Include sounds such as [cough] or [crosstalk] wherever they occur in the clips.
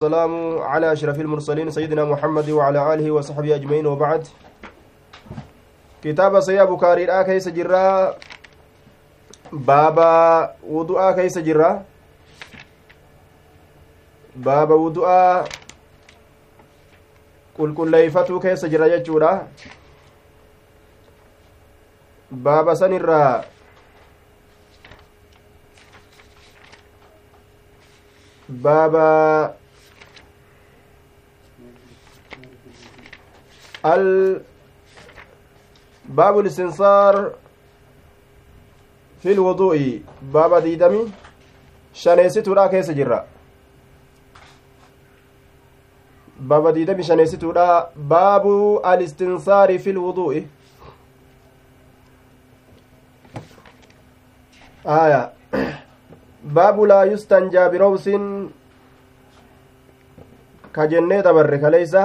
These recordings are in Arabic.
السلام على أشرف المرسلين سيدنا محمد وعلى آله وصحبه أجمعين وبعد. كتاب سيا بكاري كيس جرا. بابا وضوء كيس جرا. بابا وضوء قل كل ليفتو كيس جرا يجورا. بابا سنرا بابا باب الاستنصار في الوضوء باب ديدمي shaneessituudha keessa jirra baaba diidami shaneessituudha baabu alistinsaari fi lwuduu'i aya baabu laa yustanjaa birowsin ka jennee dabarre kaleysa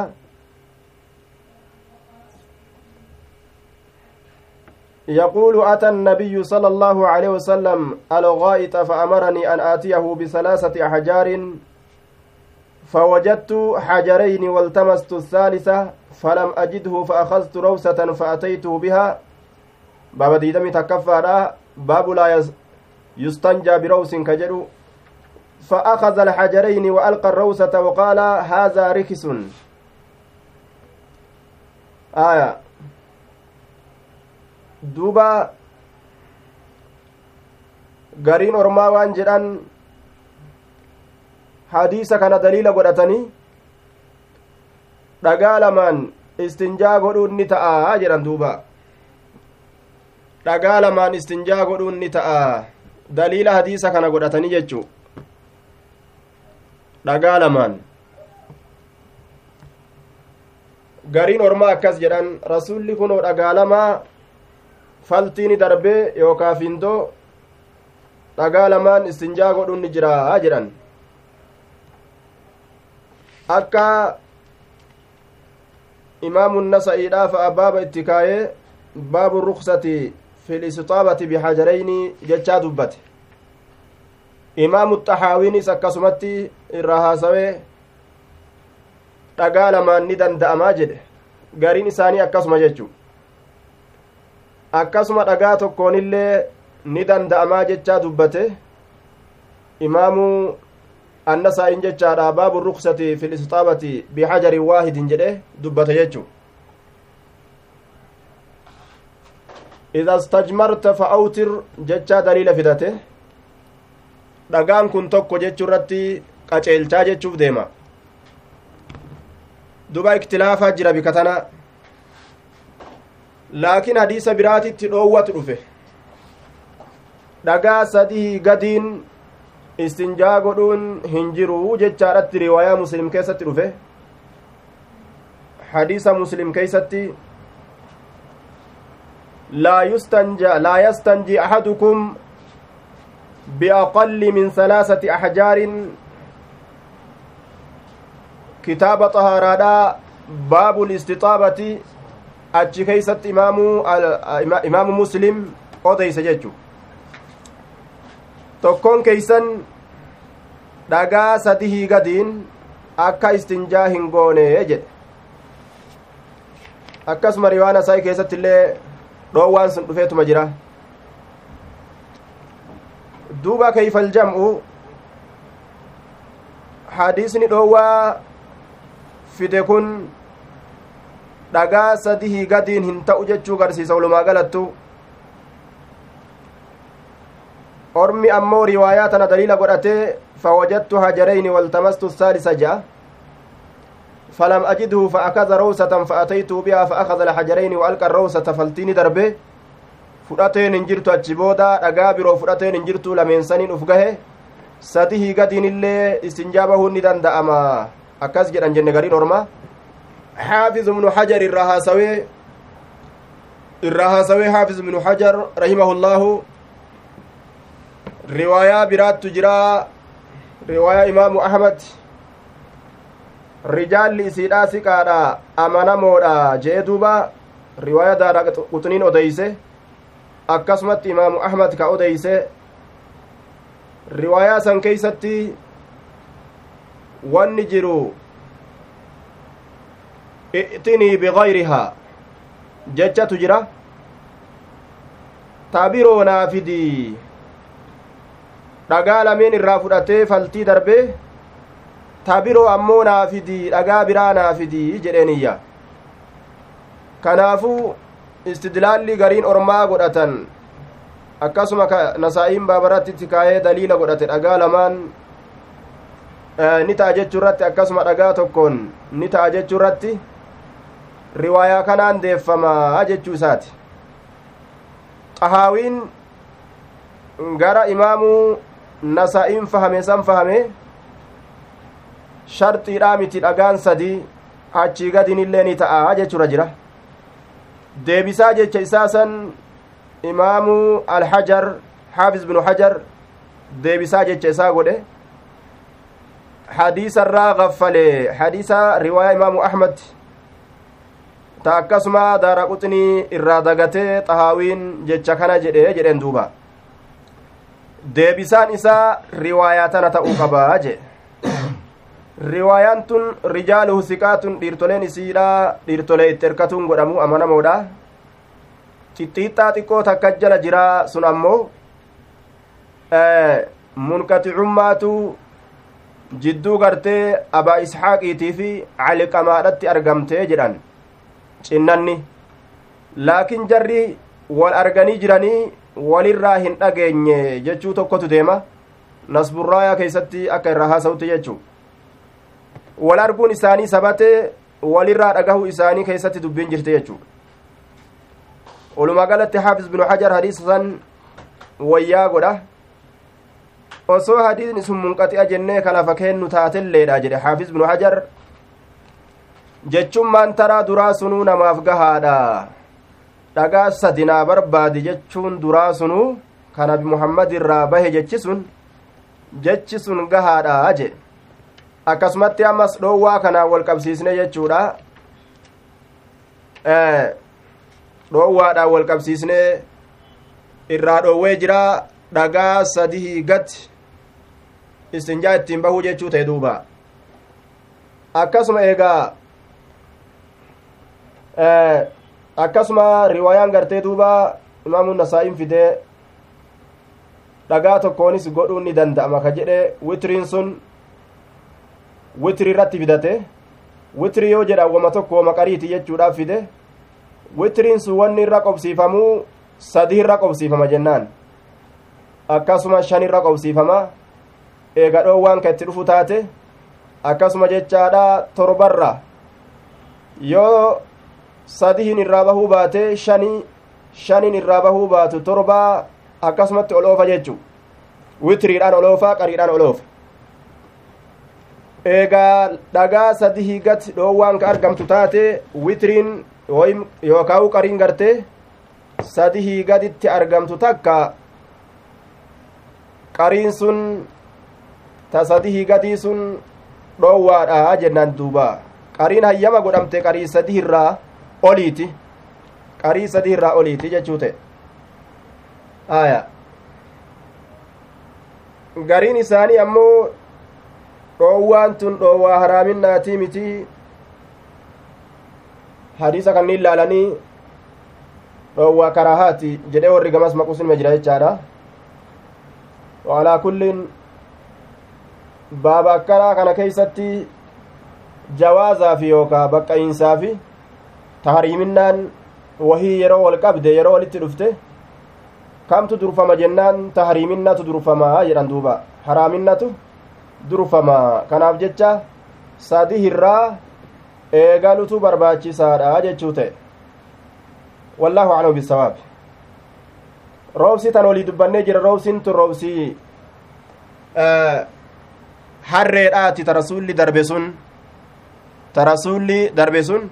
يقول أتى النبي صلى الله عليه وسلم الغائط فأمرني أن آتيه بثلاثة أحجار فوجدت حجرين والتمست الثالثة فلم أجده فأخذت روسة فأتيته بها. باب ديدمي تكفى باب لا يستنجى بروس كجر فأخذ الحجرين وألقى الروسة وقال هذا ركس آية. Duuba gariin ormaa waan jedhan hadiisa kana daliila godhatanii dhagaa lamaan istinjaa godhuun ni ta'a jedhan duuba dhagaa lamaan istinjaa godhuun ni ta'a daliila hadiisa kana godhatanii jechuu dhagaa lamaan gariin ormaa akkas jedhan rasulli kunoo dhagaa lamaa faltiini darbee yookaa findoo dhagaa lamaan istinjaa godhuun ni jira jedhan akka imaamu nasa'iidhaa fa'a baaba itti kaayee baabu ruksati fi listixaabati bihajarayni jechaa dubbate imaamu xahaawiinis akkasumatti irraa haasawee dhagaa lamaan ni danda'amaa jedhe gariin isaanii akkasuma jechuu akkasuma dhagaa tokkoonillee ni danda'amaa jechaa dubbate imaamu annasaa'in jechaadha baabu ruksati fi listixaabati bihajarin waahidin jedhe dubbate jechu ida stajmarta fa awtir jechaa daliila fidate dhagaan kun tokko jechuu irratti qaceelchaa jechuuf deema duba iktilaafaa jira bika laakiin hadiisa biraatitti dhoowwatu dhufe dhagaa sadii gadiin istinjaa godhuun hin jiru jechaadhatti riwaayaa muslim keessatti dhufe hadiisa muslim keeysatti laa yustanja laa yastanji ahadukum biaqalli min salaasati axjaarin kitaaba xahaaraadhaa baabu listixaabati achi keeysatti imaamu muslim odeyse jechu tokkoon keeysan dhagaa sadihii gadiin akka istinjaa hin goone jedhe akkasuma riwaana isaa keessatti illee dhoowwaan sun dhufeetuma jira duuba keeyfal jam'u hadiisni dhoowwaa fide kun dhagaa sadihii gadiin hin ta'u jechuu garsiisa walumaa galattu ormi ammoo riwaayaa tana daliila godhatee fawajadtu hajarayni waltamastu saalisa ja'a فلم أجده فأخذ روسة فأتيت بها فأخذ الحجرين وألقى الروسة فلتيني دربه fudhateen hin jirtu achi booda dhagaa biroo fudhateen hin jirtu lameensaniin uf gahe sadihii gadiin illee istinjaa bahuun ni danda'ama akkas jedhan jenne gariin orma حافظ بن حجر الرهاسوي الرهاسوي حافظ بن حجر رحمه الله. رواية برات تجرى رواية إمام أحمد. رجال لإسيدا سكادا أمانا مودا جيدوبا رواية دارا قطنين أديسة. akkasumatti imaamu ahmad ka odeyse riwaayaa san keeysatti wanni jiru i'tinii bigayrihaa jechatu jira tabiroo naa fidii dhagaa lameen irraa fudhatee faltii darbee tabiroo ammoo naa fidii dhagaa biraa naa fidii jedheeniyya kanaafuu istidlaalli gariin ormaa godhatan akkasuma nasaa'iin baabaratti kaayee daliila godhate dhagaa lamaan ni ta'a jechuu irratti akkasuma dhagaa tokkoon ni ta'a jechuu irratti riwaayaa kanaan deeffamaa jechuu isaati. Xahaawiin gara imaamuu nasaa'iin fahame san fahame sharxiidhaa miti dhagaan sadii achii gadin illee ni ta'a jechuura jira. Deebisaa jecha isaa san imaamuu alhajar xaafiz binu hajar deebisaa jecha isaa godhe. Hadiisa irraa gaffale hadiisa riwaayaa imaamu ahmad ta akkasuma daara quxinii irraa dagatee xahaawiin jecha kana jedhe jedhen duuba. Deebisaan isaa riwaayaa tana ta'uu qabaa jee. Riwaayaan tun rijaaluhu siqaatun dhiirtoleen isiidha dhiirtolee itti erkatuun godhamu amanamoodha xixxiixxaa xiqqoo takka jala jiraa sun ammoo munqaxicummaatu jidduu gartee abaa ishaaqiitii fi caliqamaadhatti argamtee jedhan cinnanni laakiin jarri wal arganii jiranii walirraa hin dhageenye jechuu tokkotu deema. Nasburraayaa keessatti akka irraa haasa'utti jechuu wal arguun isaanii sabatee walirraa dhagahuu isaanii keessatti dubbiin jirti jechuu walumaa galatti xaafis binu hajar hadiisa san wayyaa godha. Osoo hadiisni sun munqaxi'a jennee kalafa kennu taatelleedha jedhe xaafis binu hajar jechummaan taraa duraa sunuu namaaf gahaadha dhagaa sadi naa barbaadi jechuun duraa sunuu kan nabi muhammad irraa bahe jechi sun jechi sun gahaadha je akkasumatti ammas dhoowwaa kanaan wal qabsiisne jechuudha dhoowwaadhaan wal qabsiisne irraa dhoowwee jira dhagaa sadii gati istinjaa ittiin bahuu jechuu ta'e duuba akkasuma eegaa akkasuma riwaayaan gartee duuba imaamuun nasaa'iin fidee dhagaa tokkoonis godhuun ni danda'ama ka jedhe witiriin sun witiri irratti fidate witiri yoo jedha wama tokko wama jechuudhaaf fide witiriin sun wanni irra qobsiifamuu sadii irra qobsiifama jennaan akkasuma shan irra qobsiifama eega dhoowwaan ka itti dhufu taate akkasuma jechaadha torbarra yoo sadihin irraa bahuu baate shanii shanin irraa bahuu baatu torbaa akkasumatti ol oofa jechu witiriidhaan ol qariidhaan ol eegaa dhagaa sadihii gati dhoowwaan ka argamtu taate witiriin yookaan qariin gartee sadihii gaditti argamtu takka qariin sun ta sadihii gadii sun dhoowwaadha jennaan duuba qariin hayyama godhamte qarii sadii irraa oliiti qarii sadii irraa oliiti jechuu ta'e aya gariin isaanii ammoo dhoowwaan tun dhoowwaa haraaminaatii miti hadiisa kanniin laalanii dhoowwaa karaahaati jedhee warri gamas maqusinima jira jechaadha waalaa kulliin baaba akkanaa kana keeysatti jawaazaafi yookaa baqqa'iinsaafi tahariiminnaan wahii yeroo wal qabde yeroo walitti dhufte kamtu durfama jennaan tahariiminnatu durfamaa jedhan duuba haraaminnatu durfama kanaaf jecha sadi hirraa eegalutu barbaachisaadha jechuu ta'e wallaahu aclamu bisawaab roobsi tan olii dubbannee jira roobsiin tun roobsii harreedhaati ta rasulli darbe sun ta rasulli darbe sun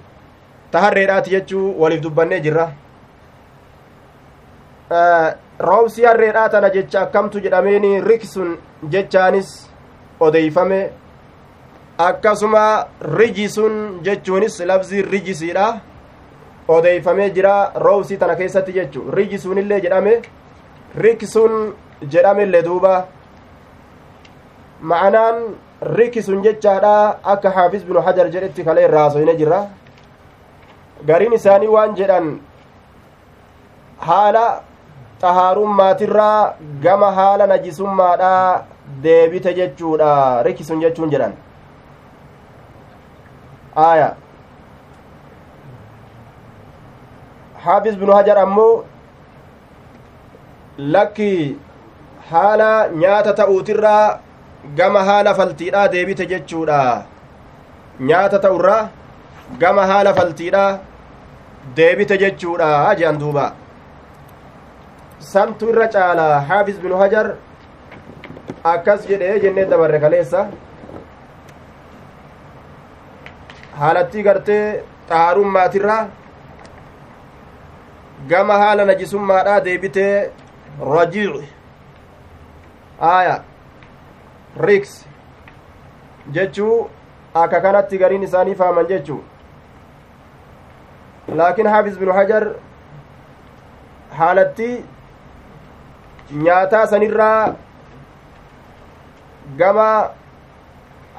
ta harreedhaati jechuu waliif dubbannee jirra roobsi harreedhaa tana jecha akkamtu jedhameeni riksun jechaanis odeeyfame akkasuma rijisun jechuunis labzii rijisiidha odeeyfamee jira roobsii tana keessatti jechu rijisuunillee jedhame riksun jedhamellee duuba ma'anaan rikisun jechaadha akka xaafiz binu hajar jedhetti kalee irraa hasoyne jirra gariin isaanii waan jedhan haala xahaarummaatiirraa gama haala najisummaadha deebite jechuudha rikisun jechuun jedhan aya xaafiz binu hajar ammoo lakki haala nyaata ta'uutirraa gama haala faltiidhaa deebite jechuudha nyaata ta'urraa gama haala faltiidhaa deebite jechuudha jean duuba santu irra caala xaafiz binu hajar akkas jedhe jennee dabarre kaleessa haalattii gartee xaharummaatirraa gama haala najisummaadhaa deebitee rajiici aya riks jechuu akka kanatti gariin isaanii faaman jechuu laakiin xaafiz binu hajar haalatti nyaataa sanirraa gama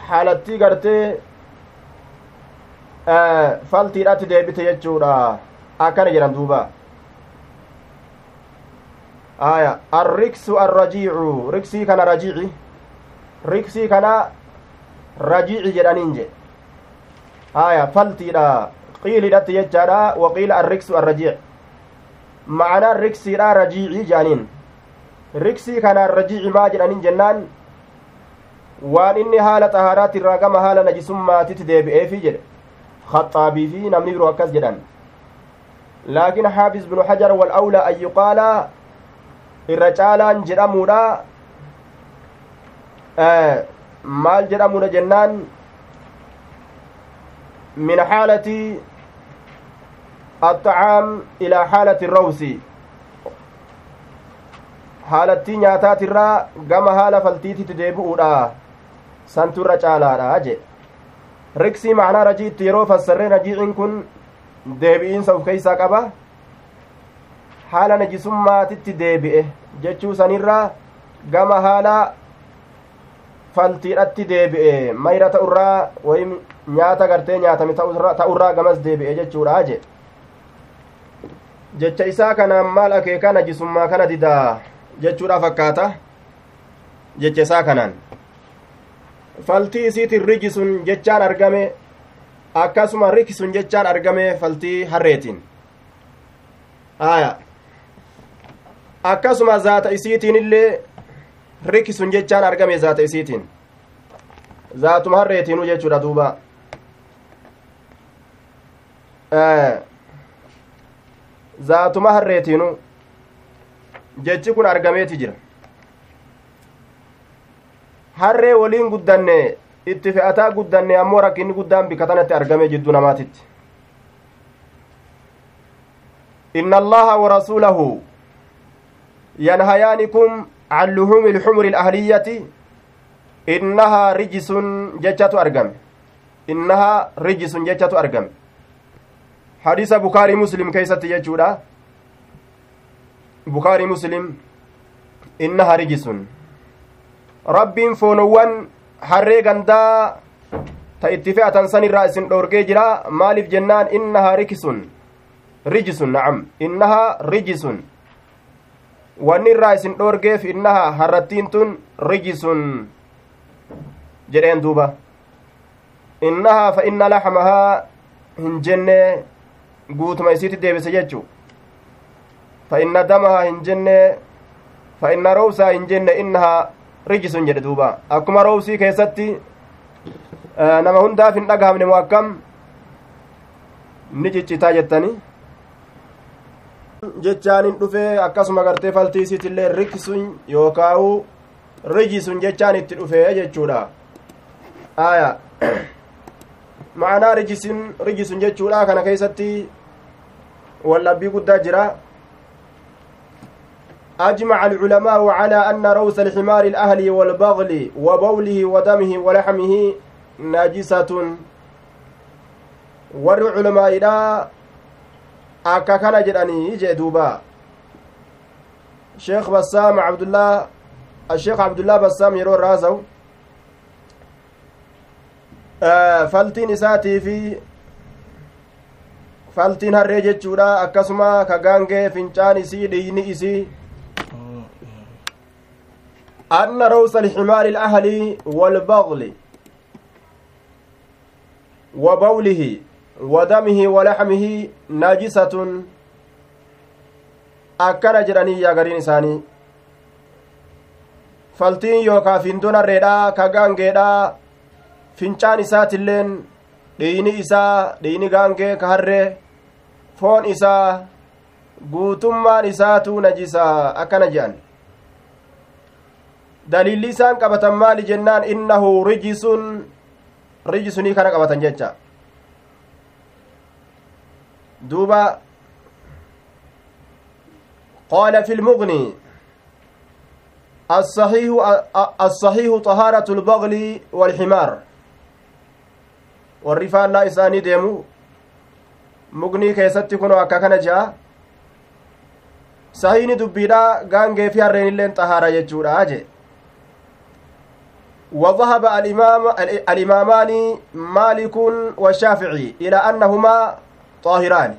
haalattii gartee faltiidhatti deebite jechuudha akkana jedhan duuba aya arriksu arrajiicu riksii kana rajiici riksii kana rajiici jedhaniin je aya faltiidha qiilidhatti jechaadha waqiila arriksu arrajiic ma'anaan riksiidha rajiici jedhaniin riksii kana rajiici maa jedhaniin jennaan waan inni haala xahaaraatti irraa gama haala najisummaatitti deebi'eefi jedhe khaxaabii fi namni biroo akkas jedhan laakiin xaafiz binu hajar walawlaa an yuqaala irra caalaan jedhamuudha maal jedhamuudha jennaan min xaalati الطعام إلى حالة الروس haalattii nyaataatirraa gama haala faltiititti deebi'uudha santu irra caalaadha je riksii macnaa rajiitti yeroo fassarree rajiicin kun deebi'iinsa uf keeysaa qaba haala najisummaatitti deebi'e jechuu sanirraa gama haala faltiidhatti deebi'e mayra ta'urraa wayim nyaata gartee nyaatame ta'urraa gamas deebi'e jechuudha je jecha isaa kanaan maal akeekaa najisummaa kana didaa jechuudha fakkaata jecha isaa kanaan faltii isiitiin rijisun jechaan argame akkasuma rikisun jechaan argame faltii harreetiin aya akkasuma zaata isiitiin illee rikisun jechaan argame zaata isiitiin zaatuma harreetiinu jechuudha duuba zaatuma harreetiinu jechi kun argameeti jira. Harree waliin guddanne itti fe'ataa guddanne ammoo rakkinni guddaan bikka tanatti argame jidduu namaatitti. Inna allaha wa rasuulahu yanhayaanikum can luhumi ilxumuri ilahliyati innahaa rijisun jechatu argame. Innahaa rijisun jechatu argame hadiisa bukaarii muslim keeysatti jechuudha bukaarii muslim innaha rijisun rabbiin foonowwan harree gandaa ta itti fe'atan san irraa isin dhoorgee jira maaliif jennaan innaha rikisun rijisun nacam innaha rijisun wanni irraa isin dhoorgeef innaha harrattiin tun rijisun jedheen duuba innahaa fa inna laxmahaa hin jenne guutuma isiitti deebise jechuu fa inna damahaa hin jenne fa inna roowsaa hin jenne innahaa rijisun jedhe duuba akkuma roowsii keessatti nama hundaaf hin dhagahamne moo akkam ni ciccitaa jettani jechaan hin dhufee akkasuma gartee faltii isiitillee rikisun rijisun jechaan itti dhufee jechuudha aya ma'anaa rijisun rijisun jechuudha kana keessatti wallabbii guddaa jira أجمع العلماء على أن روس الحمار الأهلي والبغل وبوله ودمه ولحمه نجسة ور علماء إلى akka kana jedhanii jee duuba sheekh bassaam abdullah asheekh abdullah bassaam yeroo irraa haasa'u faltiin isaatii fi faltiin harree jechuudha akkasuma ka gaangee fincaan isii dhiiyni isii أن روس الحمار الأهلي والبغل وبوله ودمه ولحمه نجسة akkana jedhanii yaa gariin isaanii faltiin yookaa findoon harreedhaa ka gaangeedhaa fincaan isaatilleen dhiini isaa dhiini gaangee ka harree foon isaa guutummaan isaatu najisaa akkana jedhan daliilli isaan qabatan maali jennaan innahu rijisun rijisunii kana qabatan jecha duuba qaala fi lmughni الصحيح الصحيح طهارة البغل والحمار والرفان لا إساني ديمو مغني كيستي كنو أكا كان جاء صحيحني دبيدا غانغي في الرين اللين طهارة يجورا أجي وذهب الإمام الإمامان مالك والشافعي إلى أنهما طاهران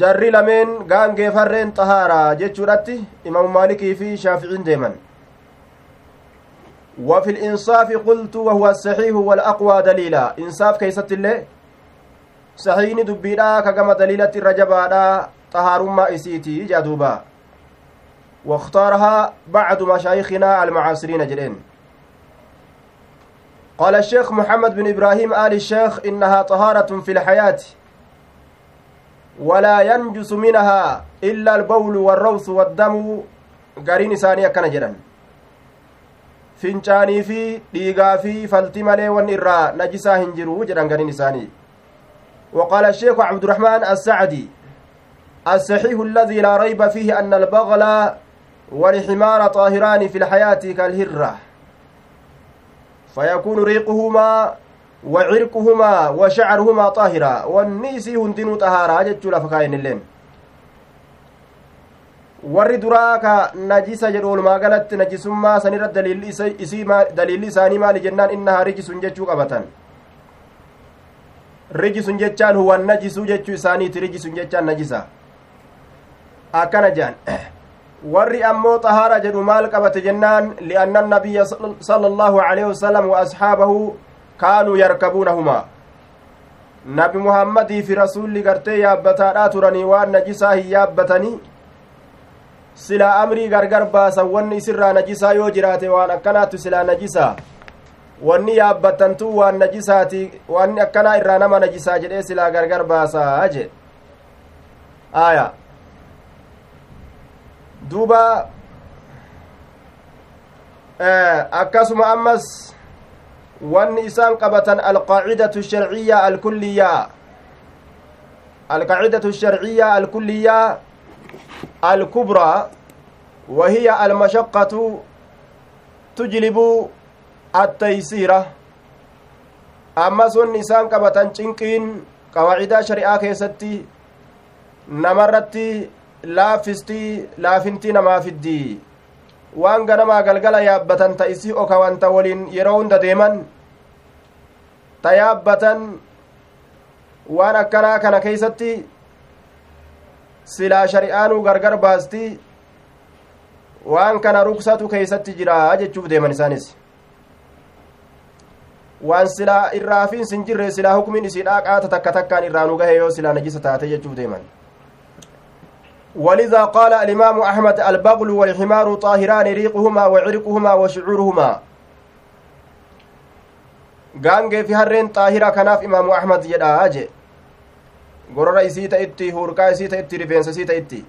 jarri lameen gaangeefarreen xahaaraa jechuudhatti imaamu maalikii fi shaaficiin deeman. وفي الإنصاف قلت وهو الصحيح والأقوى دليلا. إنصاف كيست الله صحيح دبيرا كما دليلة الرجبادا طهار ما إسيتي. جادوبا واختارها بعض مشايخنا المعاصرين جرين. قال الشيخ محمد بن إبراهيم آل الشيخ إنها طهارة في الحياة. ولا ينجس منها إلا البول والروث والدم. قرين إساني كان جرا fincaanii fi dhiigaa fi falti malee wanni irraa najisaa hin jiru jedhan gariin isaanii. وقال الشيخ عبد الرحمن السعدي الصحيح الذي لا ريب فيه أن البغل والحمار طاهران في الحياة كالهرة فيكون ريقهما وعرقهما وشعرهما طاهرا والنيسي هندنو طهارا جتشو لفكاين اللين warri duraa ka najisa jedhu olumaa galatti najisummaa sanirra daliilli isaanii maali jennaan innahaa rijisun jechuu qabatan rijisun jechaan huwan najisuu jechuu isaaniiti rijisun jechaan najisa akkana jean warri ammoo xahaara jedhu maal qabate jennaan lianna annabiyya sala allaahu aleyhi wa asxaabahu kaanuu yarkabuunahumaa nabi muhammadii fi rasulli gartee yaabbataadhaa turanii waan najisaa hin yaabbatanii silaa amrii gargar baasan wanni isirraa najisaa yoo jiraate waan akkanaattu silaa najisaa wanni yaabbattantuu waan najisaati wanni akkanaa irraa nama najisaa jedhee silaa gargar baasaa jedhe aya duuba akkasuma ammas wanni isaan qabatan alqaacidatu sharciya alkulliyaa alqaacidatu sharciya alkulliyaa الكبرى وهي المشقة تجلب التيسير أما سن نسان قبطان چنقين قواعد شريعة كيستي نمرتي laaffistii laafintii namaa fiddii waan ganamaa galgala yaabbatan ta isii oka wanta waliin yeroo hunda deeman ta yaabbatan waan akkanaa kana keeysatti silaa shari'aanuu gargar baasti waan kana ruksatu keeysatti jira jechuuf deeman isaanis waan silaa irraafiin sin jirre silaa hukumin isiidhaa qaata takka takkaan irraanuu gahe yoo silaa najisa taate jechuuf deeman ولذا قال الإمام أحمد البغل والحمار طاهران ريقهما وعرقهما وشعورهما gaangee fi harreen xaahira kanaaf imaamu ahmad jedha je gorora isii ta'itti hurqaa isii ta'itti rifeensa isii ta'itti.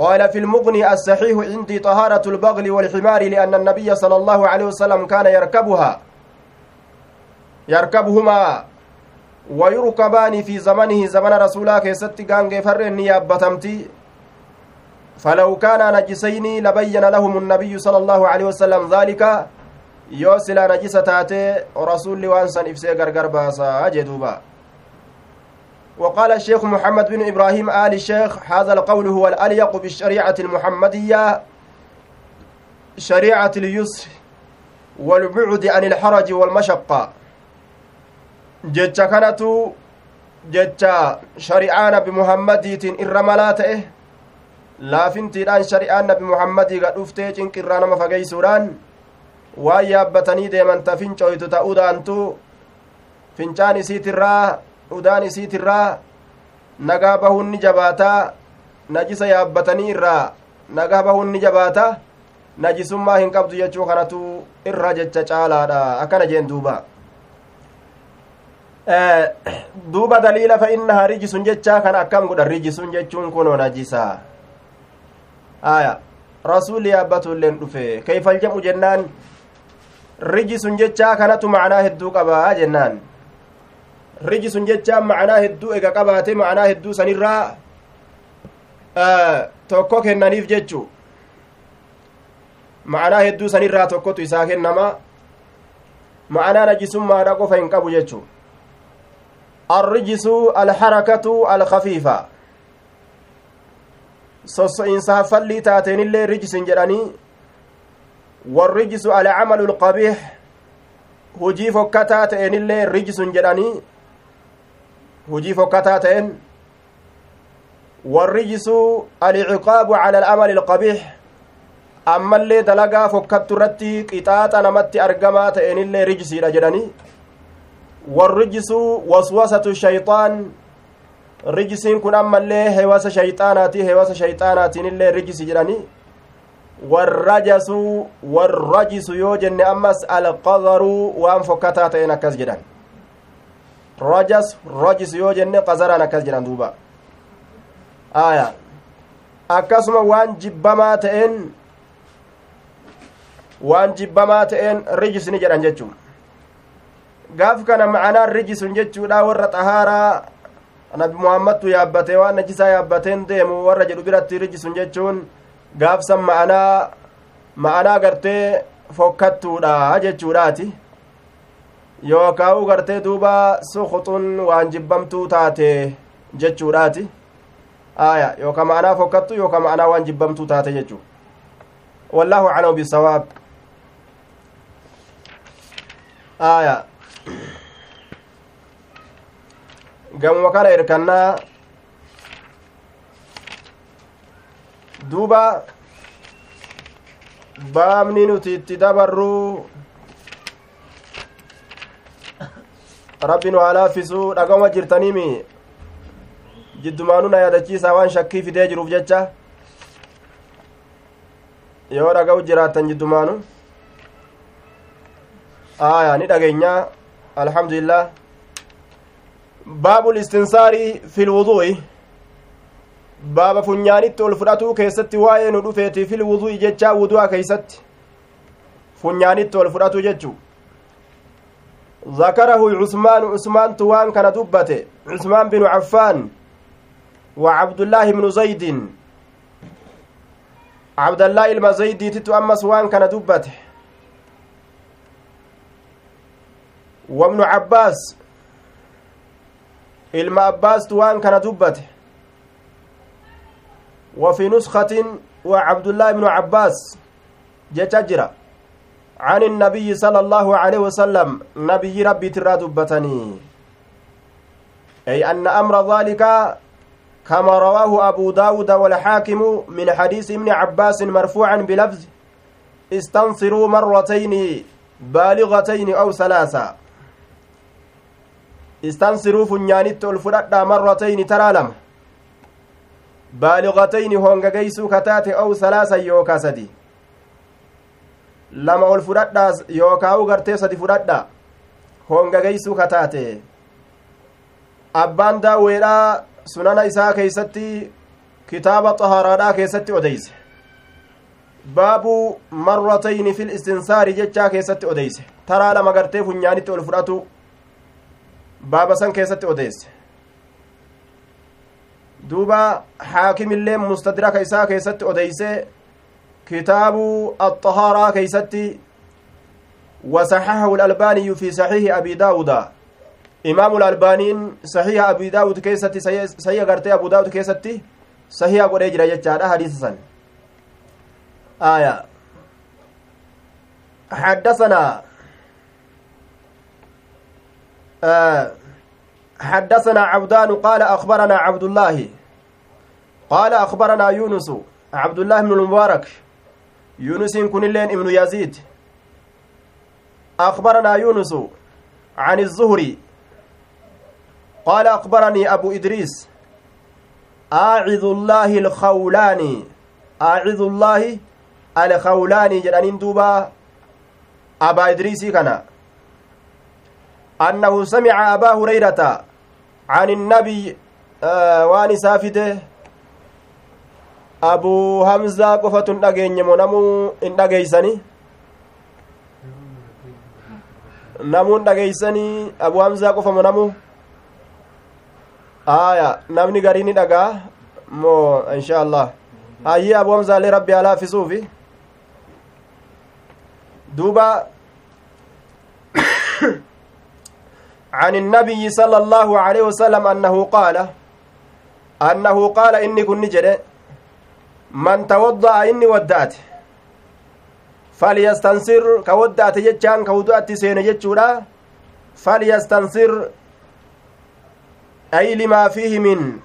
قال في المغني الصحيح عندي طهارة البغل والحمار لأن النبي صلى الله عليه وسلم كان يركبها يركبهما ويركبان في زمنه زمن رسولا كيست غانغي فرن يابتمتي فلو كان نجسين لبين لهم النبي صلى الله عليه وسلم ذلك يوصل نجسة رسول وانسان إفسي غرغر باسا أجدوبا وقال الشيخ محمد بن إبراهيم آل الشيخ هذا القول هو الأليق بالشريعة المحمدية شريعة اليسر والبعد عن الحرج والمشقة. جتا كانت جتا شريعان بمحمد إرملات لا فنتي الآن شريعان بمحمد قد أفتيت إن كرانا مفقي سوران ويابتني ديما تفنچو يتتعود أنتو فنچاني سيت الراه udaan isiitirraa nagaa bahuun ni jabaataa najisa yaabbatanii irraa nagaa bahuun ni jabaataa najisummaa hin qabdu jechuu kanatu irra jecha caalaadha akkana jeen duuba duuba daliila fa innahaa rijisun jechaa kan akkam godhan rijisun jechuun kunoo najisaa aya rasuli yaabbatulleen dhufe kayfal jedhu jennaan rijisun jechaa kanatu macnaa hedduu qabaa jennaan rijisun jechaa macnaa hedduu ega qabaate macnaa hedduu sanirraa tokko kennaniif jechu ma'anaa hedduu sanirraa tokkotu isaa kennama ma'anaa najisummaadha qofa hin qabu jechu arrijisu alharakatu alkafiifa sosso'insa haffallii taateenillee rijisin jedhanii warrijisu alcamalu lqabiix hujii fokkataa ta'eenillee rijisun jedhanii hujii fokkataa ta'en warrijisu alciqaabu cala alcamali alqabiix ammallee dalagaa fokkattu irratti qixaaxa namatti argamaa ta'eenillee rijisiidha jedhanii warrijisu waswasatu shayxaan rijisiin kun ammallee hewasa shayxaanaati hewasa shayxaanaatiin rijisi jedhanii warrajasu warrajisu yoo jenne ammas alqadaruu waan fokkataa ta'een akkas jedhan rajas rajisu yoo jenne qazaraan akkas jedhan duuba aya akkasuma waan jibbamaa ta'een waan jibbamaa ta'een rijisni jedhan jechuun gaaf kana ma'anaan rijisun jechuudha warra xahaaraa nabi muhammadtu yaabbatee waan najisaa yaabbateen deemu warra jedhu biratti rijisun jechuun gaafsan ma'anaa ma'anaa gartee fokkattuudha jechuudhaati yookaa'u gartee duuba sukuxun waan jibbamtuu taate jechuudhaati aya yooka ma'anaa fokkattu yooka ma'anaa waan jibbamtuu taate jechuu wallaahu aclamu bisawaab aya gamuma kana irkannaa duuba baabni nuti itti dabarruu rabbi nu haa laaffisuu dhagama jirtaniimi jiddumaanuu na yaadachiisaa waan shakkii fidee jiruuf jecha yoo dhaga'u jiraattan jiddumaanu aya ni dhageenya alhamdulillah baabu listinsaari fi lwudu'i baaba funyaanitti ol fudhatuu keessatti waa'ee nu dhufeeti fil wudu'i jechaa wudu'a keeysatti funyaanitti ol fudhatu jechu ذكره عثمان عثمان توان كان دبته. عثمان بن عفان وعبد الله بن زيد. عبد الله المزيدي تتو أمس وان كان دبته. وابن عباس ilma abbaastu waan kana dubbate وفي نسخة وعبد الله بن عباس جتجرا عن النبي صلى الله عليه وسلم نبي ربي ترى دبتني. أي أن أمر ذلك كما رواه أبو داود والحاكم من حديث ابن عباس مرفوعا بلفظ استنصروا مرتين بالغتين أو ثلاثة. funyaanitti ol fudhadhaa marratayni taraa lama baaligatayni hongageeysuu kataate ow salaasan yookaa sadi lama ol fudhadhaa yookaa'u gartee sadi fudhadhaa hongageeysuu kataate abbaan daawweedhaa sunana isaa keeysatti kitaaba xahaaraadhaa keessatti odeyse baabu marratayni fil istinsaari jechaa keessatti odeyse taraa lama gartee funyaanitti ol fudhatu baaba keessatti odeesse duuba haakimillee mustadraka isaa keessatti odeyse kitaabu axahaaraa keeysatti وصححه الألباني في صحيح أبي داود. إمام الألبانين صحيح أبي داود كيستي صحيح قرتي أبو داود كيستي صحيح قد يجرى يجعل حديثا آية. حدثنا آه حدثنا عبدان قال أخبرنا عبد الله قال أخبرنا يونس عبد الله بن المبارك يونس كن اللين ابن يزيد. أخبرنا يونس عن الزهري. قال أخبرني أبو إدريس أعذ الله الخولاني أعذ الله الخولاني جرانين دوبا. أبا إدريسي كان. أنه سمع أبا هريرة عن النبي آه وان سافته أبو همزة قفة dhageenye moo namuu hin dhageeysani namuu hin dhageeysanii abu hamzaa qofa moo namuu aya namni garii ni dhagaa moo insha allah hayyee abu hamzaallee rabbi haa laafisuufi duuba عن النبي صلى الله عليه وسلم أنه قال أنه قال إني كن من توضأ إني ودأت. فليستنصر كودأت جتشان كودأت سين جتشورا فليستنصر أي لما فيه من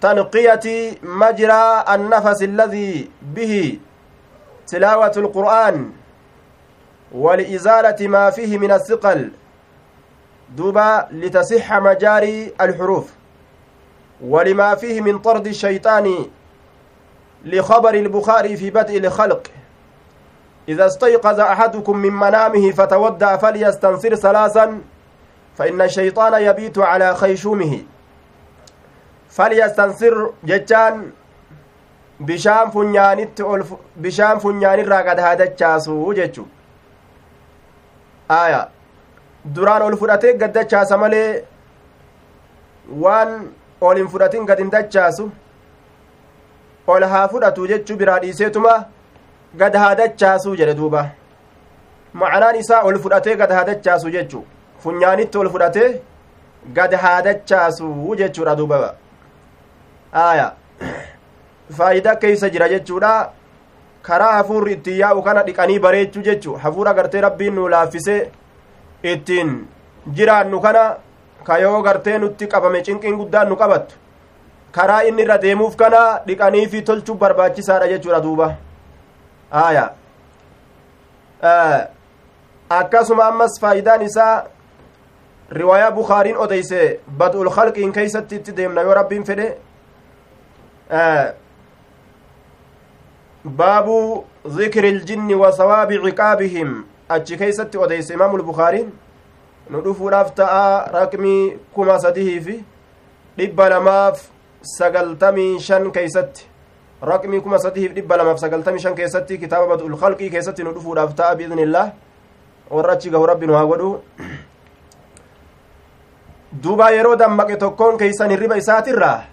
تنقية مجرى النفس الذي به تلاوة القرآن ولإزالة ما فيه من الثقل دوبا لتصح مجاري الحروف ولما فيه من طرد الشيطان لخبر البخاري في بدء الخلق إذا استيقظ أحدكم من منامه فتودع فليستنصر ثلاثا فإن الشيطان يبيت على خيشومه فليستنصر جتان bishaan funyaanirraa gad haadachaasuu jechu aya duraan ol fudhatee gad dachaasa malee waan ol hin fudhatin gad hin dachaasu ol haa fudhatu jechuu biraa dhiiseetuma gad haa dachaasuu jedhe duuba. Ma'anaan isaa ol fudhatee gad haa dachaasu jechuu. Funyaanitti ol fudhatee gad haa dachaasu jechuudha duuba. Aya faayidaa keeysa jira jechuudha. Karaa hafuurri ittiin yaa'u kana dhiqanii bareechuu jechu hafuura gartee rabbiin nu laaffisee ittiin jiraannu kana ka yoo gartee nutti qabame cinqiin guddaan nu qabattu karaa inni irra deemuuf kana dhiqanii fi tolchuu barbaachisaadha jechuudha duuba aya akkasuma ammas faayidaan isaa riwaayaa bukaariin odeyse bad'ul khalqiin keeysatti itti deemna yoo rabbiin fedhe baabu ذكر الجن وثواب عقابهم achi keeysatti odeyse imaamu lbukaariin nu dhufuudhaaf ta'a raqmii kuma sadihii fi dhibba lamaaf sagaltamii shan keeysatti raqmii kuma sadihiif dhibba lamaaf sagaltamii shan keessatti kitaaba bad'ul khalqii keessatti nu dhufuudhaaf ta'a biidnillaah warra achi gahu rabbi nu haa godhu duuba yeroo dammaqe tokkoon keeysan hirriba isaatirraa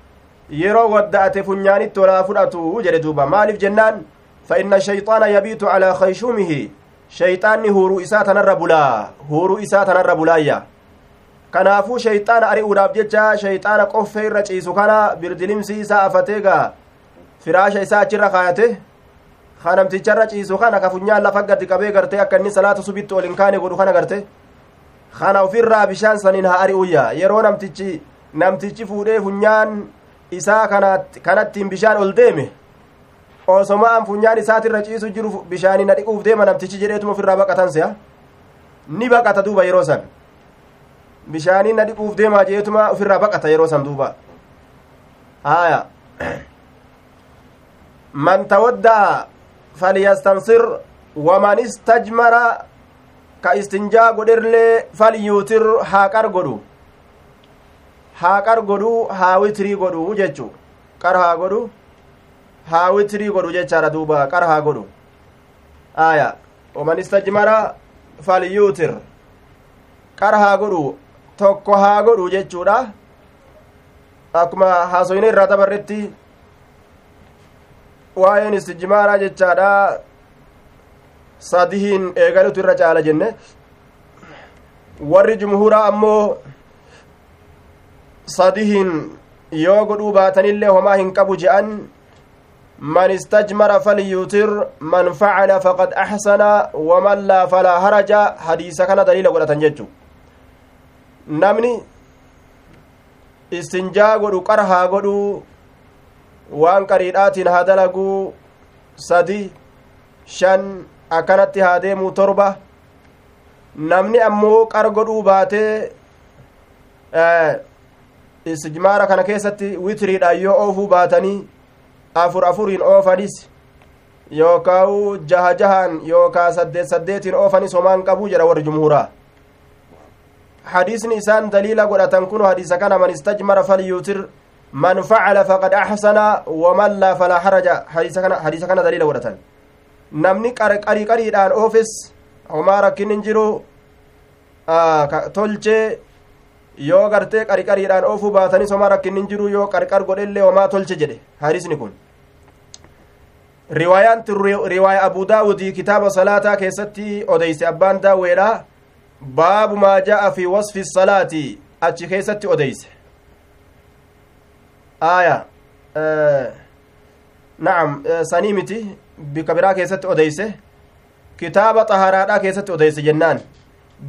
yeroo wadda'ate funyaanitti olaa fudhatu jedhe duuba maaliif jennaan fa inna shayxaana yabiitu calaa kayshuumihi shayxaanni huuruu isaa tanarra bulaa huuruu isaa tanarra bulaayya kanaafuu shayxaana ari'uudhaaf jecha shayxaana qoffee irra ciisu kana birdilimsii isaa afateegaa firaasha isaa achirra kaayate kanamticharra ciisu kana ka funyaan lafa gadi qabee gartee akka inni salaata subitti ol hin kaane godhu kana garte kana ofirraa bishaan saniin haa ari'uyya yeroo namtichi namtichi fuudhee funyaan isaa kanattiin bishaan ol deeme osomaan funyaan isaatirra ciisu jiru bishaanii na dhiquuf deema namtichi jedheetuma ofirraa baqatan se'a ni baqata duuba yeroo san bishaanii na dhiquuf deemaa jeetuma ofirraa baqata yeroo san duuba haya man tawadda'a falyastansir waman istajmara ka istinjaa godherlee falyuutir haa qar godhu haa qar godhu haa witrii godhu jechu qar haa godhu haa godhu jechaadha duuba qar haa godhu aya waman istajmara falyuutir qar haa godhu tokko haa godhu jechuudha akkuma haasoyne irraa dabarretti waa'een istijmaaraa jechaadha sadihiin eegalutu irra caala jenne warri jumhuraa ammoo sadihiin yoo godhuu baatanillee homaa hin qabu je'an من استجمر فليوتر من فعل فقد أحسن ومن لا فلا هرج حديث كان دليل قرأة ججو نمني istinjaa godhu qara haa godhu waan qariidhaatiin haa dalaguu sadi shan akkanatti haa deemuu torba namni ammoo qara godhuu baatee istijmaara kana keessatti witiriidhaan yoo oofuu baatanii afur afuriin oofanis yookaa jaha jahaan yookaa saddeet saddeetiin oofanis homaan qabuu jedha warri jumhuuraa hadiisni isaan daliila godhatan kun hadiisa kana man istajmara falyuutir man facala faqad axsana waman laa falaa haraja hadiisa kana daliila godhatan namni qarii qariidhaan oofes homaa rakkin hin jiru tolchee yoo gartee qariqariidhaan oofuu baatanis homaa rakkin hin jiru yoo qarqar godhellee homaa tolche jedhe hadiisni kun riwaayaan riwaaya abuu daawudii kitaaba salaataa keessatti odeyse abbaan daawweedha ja'a fi wasfi salaati achi keessatti odeyse aya na'am sanii miti bika biraa keessatti odeyse kitaaba xaharaadhaa keessatti odeyse jennaan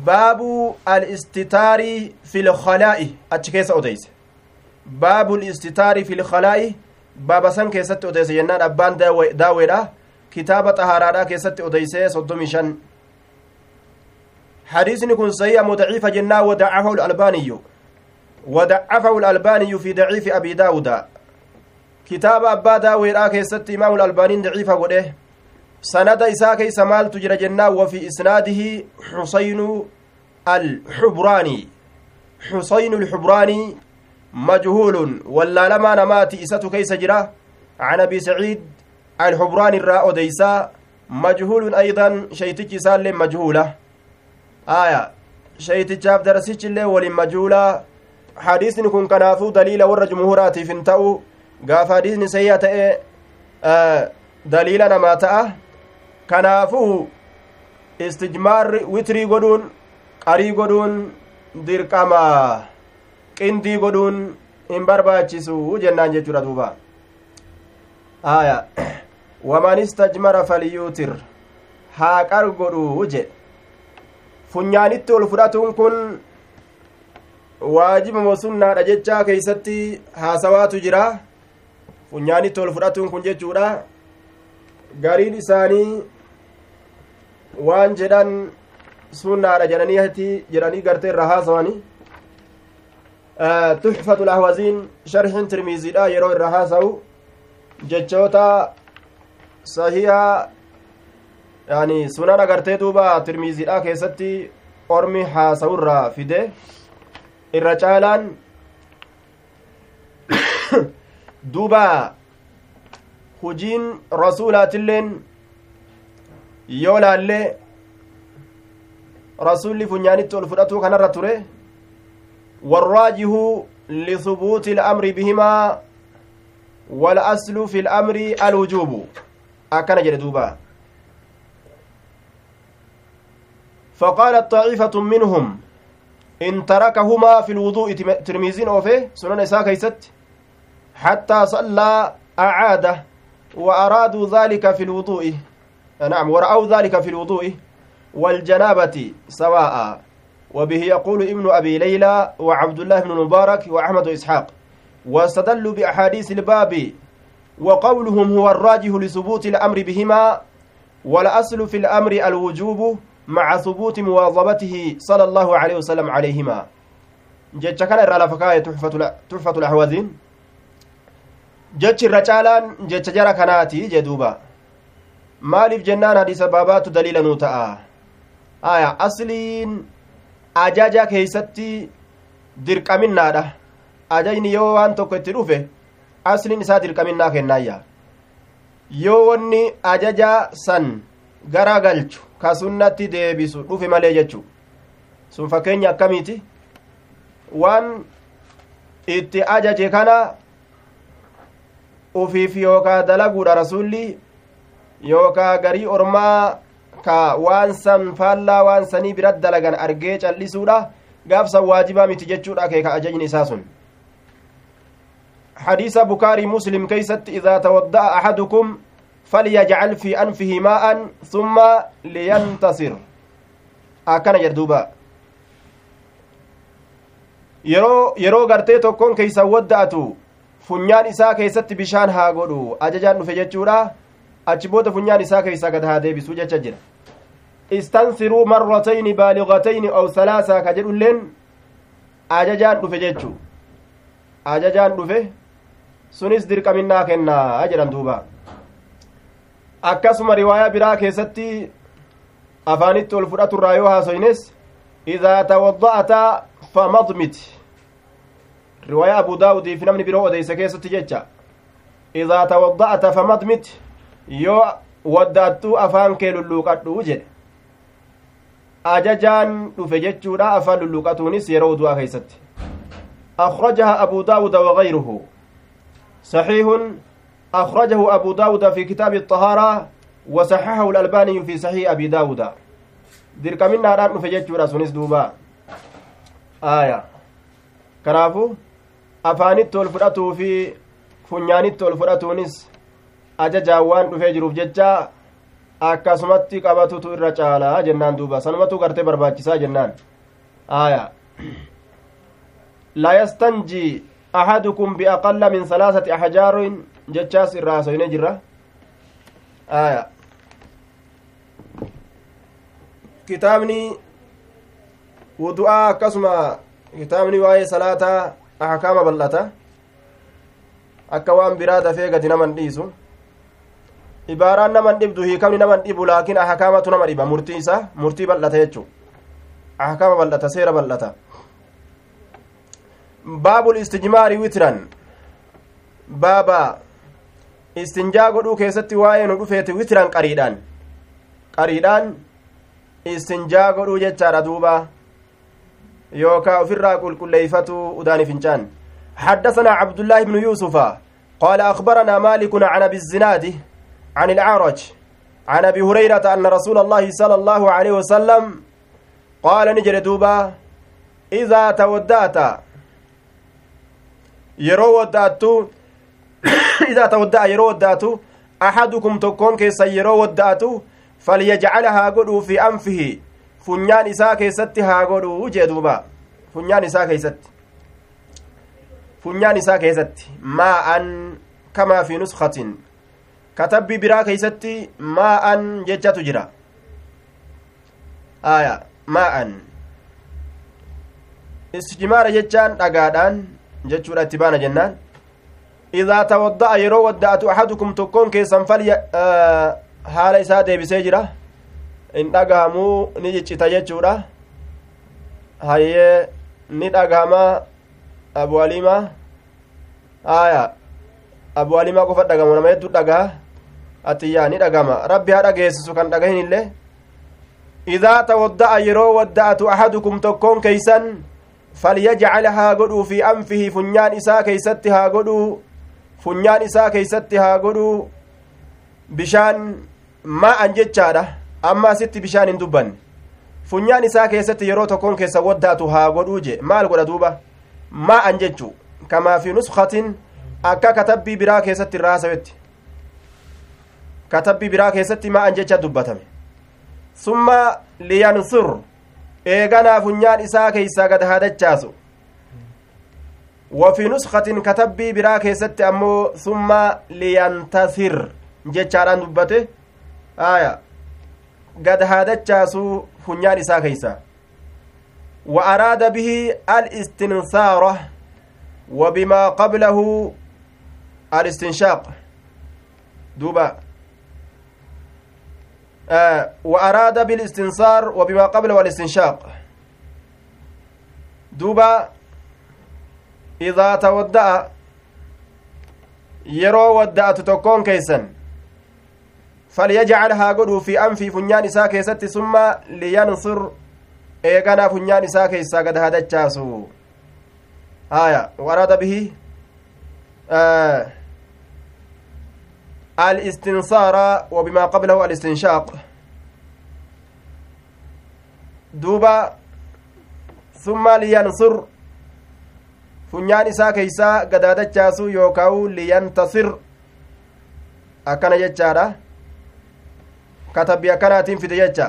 baabu alistitaarii fi lkalaa'i achi keessa odeyse baabu listitaarii fi lkalaa'i baaba san keessatti odeyse jennaan abbaan daaweedha kitaaba xaharaadhaa keessatti odeyse soddomi shan حديثني كن سيئة مضعيفة جنا ودعفه الألباني. ودعفه الألباني في ضعيف أبي داود. كتاب أبا داود آكي ست إمام الألباني ضعيفة قده سند إساء كيس مال تجر جنا وفي إسناده حسين الحبراني. حسين الحبراني مجهول ولا لما نمات إسات كيس جرا عن أبي سعيد الحبراني الراء ديسا مجهول أيضا شيتك سالم مجهولة. Aya shaytichaaf darasichillee waliin majuulaa hadiisni kun kanaafuu daliila warra jumhuraatiif hin ta'u. Gaafa hadiisni sayyaa ta'e daliila namaa ta'a. Kanaafuu istijmaarri witrii godhuun qarii godhuun dirqama qindii godhuun hin barbaachisu jennaan jechuudha duuba. Aya [clears throat] waman istajmara falyuutir haa qar godhu jedhe funyaanitti ol fudhatuun kun waajiba mosunnaadha jechaa keeysatti haasawaatu jira funyaanitti ol fudhatuun kun jechuudha gariin isaanii waan jedhan sunnaadha jedhanii jedhanii gartee irra haasawani tuxfatu lahwaziin sharxin tirmiiziidha yeroo irra haasawu jechoota sahiha yani sunan agartee duuba tirmiiziidha keessatti ormi haasawurraa fide irra caalaan duuba hujiin rasuulaatilleen yoo laallee rasulli funyaanitti ol fudhatuu kanarra ture warraajihu lisubuuti ilamri bihimaa walaslu fi ilamri alwujuubu akkana jedhe duubaa فقالت طائفة منهم إن تركهما في الوضوء ترميزين أوفي سنن إساء كيست حتى صلى أعاده وأرادوا ذلك في الوضوء. نعم ورأوا ذلك في الوضوء والجنابة سواء. وبه يقول ابن أبي ليلى وعبد الله بن مبارك وأحمد إسحاق واستدلوا بأحاديث الباب وقولهم هو الراجح لثبوت الأمر بهما والأصل في الأمر الوجوب مع ثبوت مواظبته صلى الله عليه وسلم عليهما jecha kana irraa lafa kaa'e tuxfatu lahwaziin jechi irra caalaan jecha jara kanaati jee duuba maaliif jennaan hadiisa baabaatu daliila nuu ta'a aya asliin ajaja keeysatti dirqaminnaadha ajajni yoo waan tokko itti dhufe asliin isaa dirqaminnaa kennaayya yoo wanni ajaja san gara galchu ka sunnatti deebisu dhufe malee jechu sun fakkeenya akkamiiti waan itti ajaje kana ufiif yookaa dalaguudha rasulli yookaa garii ormaa ka waan san faallaa waan sanii birat dalagan argee callisuudha gaafsan waajibaa miti jechuudha akeeka ajajni isaa sun حديث بكاري مسلم كيست إذا تودأ أحدكم فليجعل في أنفه ماء ثم لينتصر akkana jedhuuba yeroo yeroo gartee tokkoon keeysan wadda'atu funyaan isaa keessatti bishaan haa godhu ajajaan dhufe jechuudha achi booda funyaan isaa keeysaa gad haa deebisuu jecha jira istansiruu marratayni baaligatayni aw salaasaa ka jedhulleen ajajaan dhufe jechuu ajajaan dhufe sunis dirqaminnaa kennaa jedhan duuba akkasuma riwaayaa biraa keessatti afaanitti ol fudhaturraa yoo haasoynes idaa tawadda'ata famadmit riwaayaa abu daawudiif namni biroo odeyse keessatti jecha idaa tawadda'ata famadmit yoo waddaattuu afaan kee lulluuqadhu jedhe ajajaan dhufe jechuudha afaan lulluuqatuunis yeroo du'aa keeysatti أخرجها أبو داود وغيره صحيح أخرجه أبو داود في كتاب الطهارة وصححه الألباني في صحيح أبي داود dirqaminaa dhaan dhufe jechuudha sunis duuba aaya kanaafu afaanitti ol fudhatuu fi funyaanitti ol fudhatuunis ajajaan waan dhufee jiruuf jecha akkasumatti qabatutu irra caalaa jennaan duuba sanumatu gartee barbaachisaa jennaan aaya laa yastanjii min salaasati ahjaarin jechaas irraa hasoyne jirra aaya kitaabni wudu'aa akkasuma kitaabni waa'ee salaataa ahkaama bal'ata akka waan biraa dafee gadi naman dhiisu ibaaraan naman dhibdu hiikamni naman dhibu laakiin ahkaamatu nama dhiba murtii isaa murtii bal'ata jechuu ahkaama bal'ata seera bal'ata baabul istijmaari witran baaba istinjaa godhuu keessatti waa'ee nu dhufeeti witran qariidhaan qariidhaan istinjaa godhuu jechaadha duuba yookaa ofirraa qulqulleeyfatu udaani fincaan حدثنا عبد الله بن يوسف قال أخبرنا مالك عن أبي الزناد عن الأعرج عن أبي هريرة أن رسول الله صلى الله عليه وسلم قال نجر دوبا إذا تودأت yeroo waddaattu idaa tawadda'a yeroo waddaatu axadukum tokkoon keessan yeroo wadda'atu falyajcala haa godhuu fi anfihi funyaan isaa keessatti haa godhuu jee duuba funyaan isaa keeysatti funyaan isaa keessatti maa'an kamaa fi nuskatin katabbii biraa keeysatti maa'an jechatu jira aya maa'an istijmaara jechaan dhagaadhaan jechuudha itti baana jennaan idaa tawadda'a yeroo wadda'atu axadukum tokkoon keessan falya haala isaa deebisee jira in dhagahamuu ni ciccita jechuudha hayyee ni dhagahama abu alimaa aya abu alimaa qofa dhagamu nama hedduu dhagaha atiyyaa ni dhagama rabbi haa dhageessisu kan dhagahin illee idaa tawadda'a yeroo wadda'atu ahadukum tokkoon keeysan falyajcal haa godhuu fi anfihi funyaan isaa keeysatti haa godhuu funyaan isaa keeysatti haa godhuu bishaan maa'an jechaadha amma asitti bishaan hin dubbanne funyaan isaa keessatti yeroo tokkoon keessa waddaatu haa godhuu je maal godha duuba maa'an jechuu kamaa fi nuskatin akka katabbii biraa keessatti irraa hasawetti katabbii biraa keessatti maa'an jecha dubbatame summa liyansur eeganaa funyaan isaa keeysaa gad haadachaasu وفي نسخة كتبي برا كيست أمو ثم لينتصر جتشاران دبته آية قد هادتشاسو فنيان إسا كيسا وأراد به الاستنصار وبما قبله الاستنشاق دوبا وأراد بالاستنصار وبما قبله الاستنشاق دوبا إذا تودأ yeroo wadda'atu tokkoon keeysan falyajcal haa godhuu fi anfii funyaan isaa keessatti summa liyansur eeganaa funyaan isaa keessaa gad hadachaasu haya warada bihi الاستنصار وبما قبله الاستنشاق دوبا ثم لينصر funyaan isaa keeysaa gadaadachaasu yookaa'u liyantasir akkana jechaadha katabbi akkanaatiin fide jecha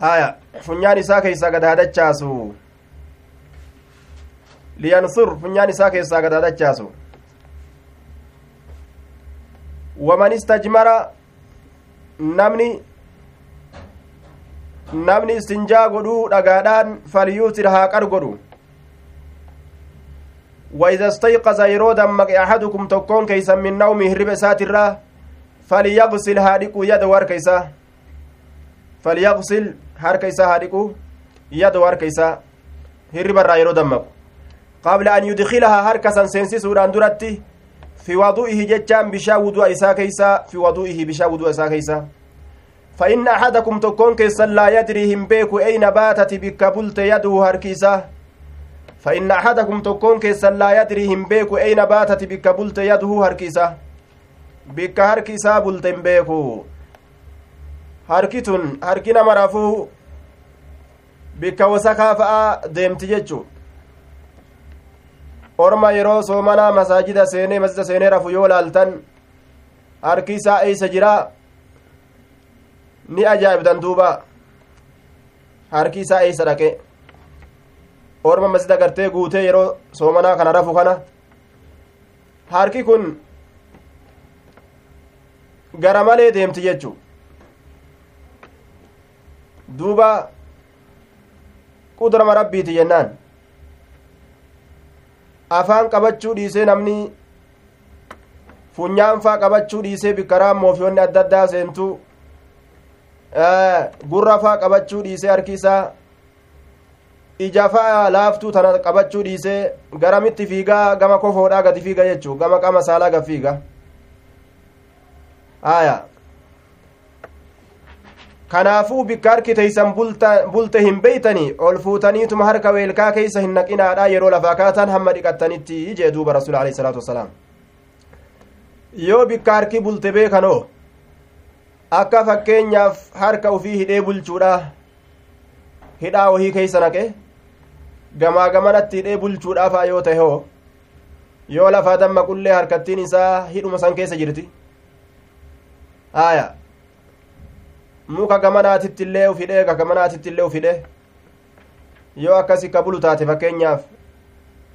haya funyaan isaa keeysaa gadaadachaasu liyansur funyaan isaa keessaa gadaadachaasu waman istajmara namni namni istinjaa godhuu dhagaadhaan falyuutir haa qar godhu وإذا استيقظ yeroo dammaqe أحدكم tokkoon keeysan min nawmi hirriba isaatirraa فليغسل يده harka isaa فليغسل isaa haadhiqu yada harka isaa hirribarraa yeroo dammaqu qabla an yudkilahaa harka san seensisuudhaan duratti fi wadu'ihi jechaan bishaa wudu'a isaa keeysa fi wadu'ihi bishaa wudu'a isaa keeysa فإن أحدكم تكون كيسن لا يدري هم بيكو أين باتت بك بلت يده هركيسة فإن أحدكم تكون كيسن لا يدري هم بيكو أين باتت بك بلت يده هركيسة بك هركيسة بلت بيكو. هركتن هركنا مرافو. bikka wasakaa fa'a deemti jechu orma yeroo soomanaa masaajida seenee masjida seenee rafu yoo laaltan harki isaa eeysa jiraa ni ajaa'ibdan duuba harki isaa eeysa dhaqe orma masjida gartee guutee yeroo soomanaa kana rafu kana harki kun gara malee deemti jechu duuba qudrama rabbiiti jennaan afaan qabachuu dhiisee namni funyaanfaa qabachuu dhiisee bikkaraa moofiyoonni adda addaa seentu gurrafaa qabachuu dhiisee harki isaa ijafaa laaftuu tana qabachuu dhiisee garamitti fiigaa gama kofoodhaa gadi fiiga jechuu gama qama saalaa gad fiiga kanaafuu bikka harki teeysan bulte hin beeytanii ol fuutaniituma harka weelkaa keeysa hin naqinaadha yeroo lafaa kaatan hamma dhiqattanitti jee duuba rasul alehi salaatu wasalaam yoo bikka harki bulte beekanoo akka fakkeenyaaf harka ufii hidhee bulchuudha hidhaa wahii keeysa naqe gamaa gamanatti hidhee bulchuudhaafaa yoo tahe yoo lafaa dammaqullee harkattiin isaa hidhuma san keessa jirti aya muka gamanaatitti illee ufidhe ka gamanaatitti illee ufidhe yoo akkasi ka bulu taate fakkeenyaaf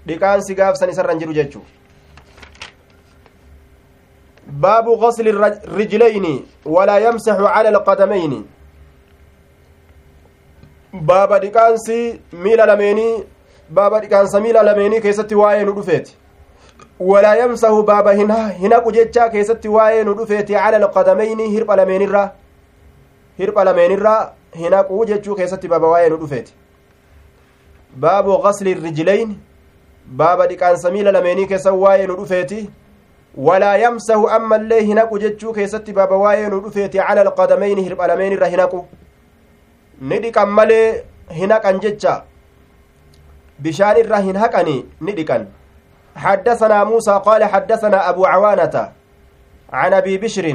dhiqaansi gaafsan isarra hin jiru jechuu baabu غسل الرجلين ولا يمسح على القدمين baaba dhiqaansi miila lameenii baaba dhiqaansa miila lameenii keessatti waa'ee nu dhufeeti walaa yamsahu baaba hin haqu jechaa keessatti waa'ee nu dhufeeti cala alqadameyni hirpha lameenirraa hirpha lameenirraa hin haquu jechuu keessatti baaba waa'ee nu dhufeeti baabu gasli rijlayn baaba dhiqaansa miila lameenii keessa waa'ee nu dhufeeti walaa yamsahu ammallee hin haqu jechuu keessatti baaba waa'ee nu dhufeeti cala alqadameyni hirpha lameenirra hin haqu ni dhiqan malee hin haqan jecha bishaan irra hin haqani ni dhiqan حدثنا موسى قال حدثنا أبو عوانة عن أبي بشر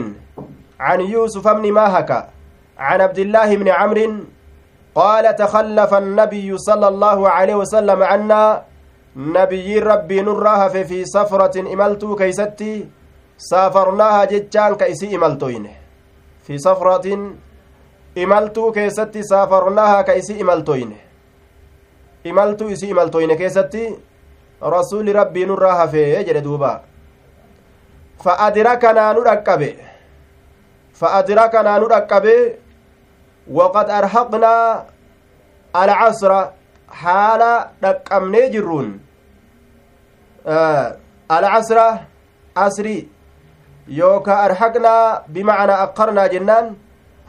عن يوسف بن ماهك عن عبد الله بن عمرو قال تخلف النبي صلى الله عليه وسلم عنا نبي ربي نراه في, في سفرة إملتو كيستي سافرناها جتان كيسي إملتوين في سفرة imaltuu keessatti saafarnaahaa ka isi imaltoyne imaltuu isi imaltoyne keessatti rasuuli rabbii nurraa hafee jedhe duuba fa adrakanaa alcasra haala dhaqqabnee jirruun alcasra asri yookaa arhaqnaa bimacnaa aqarnaa jennaan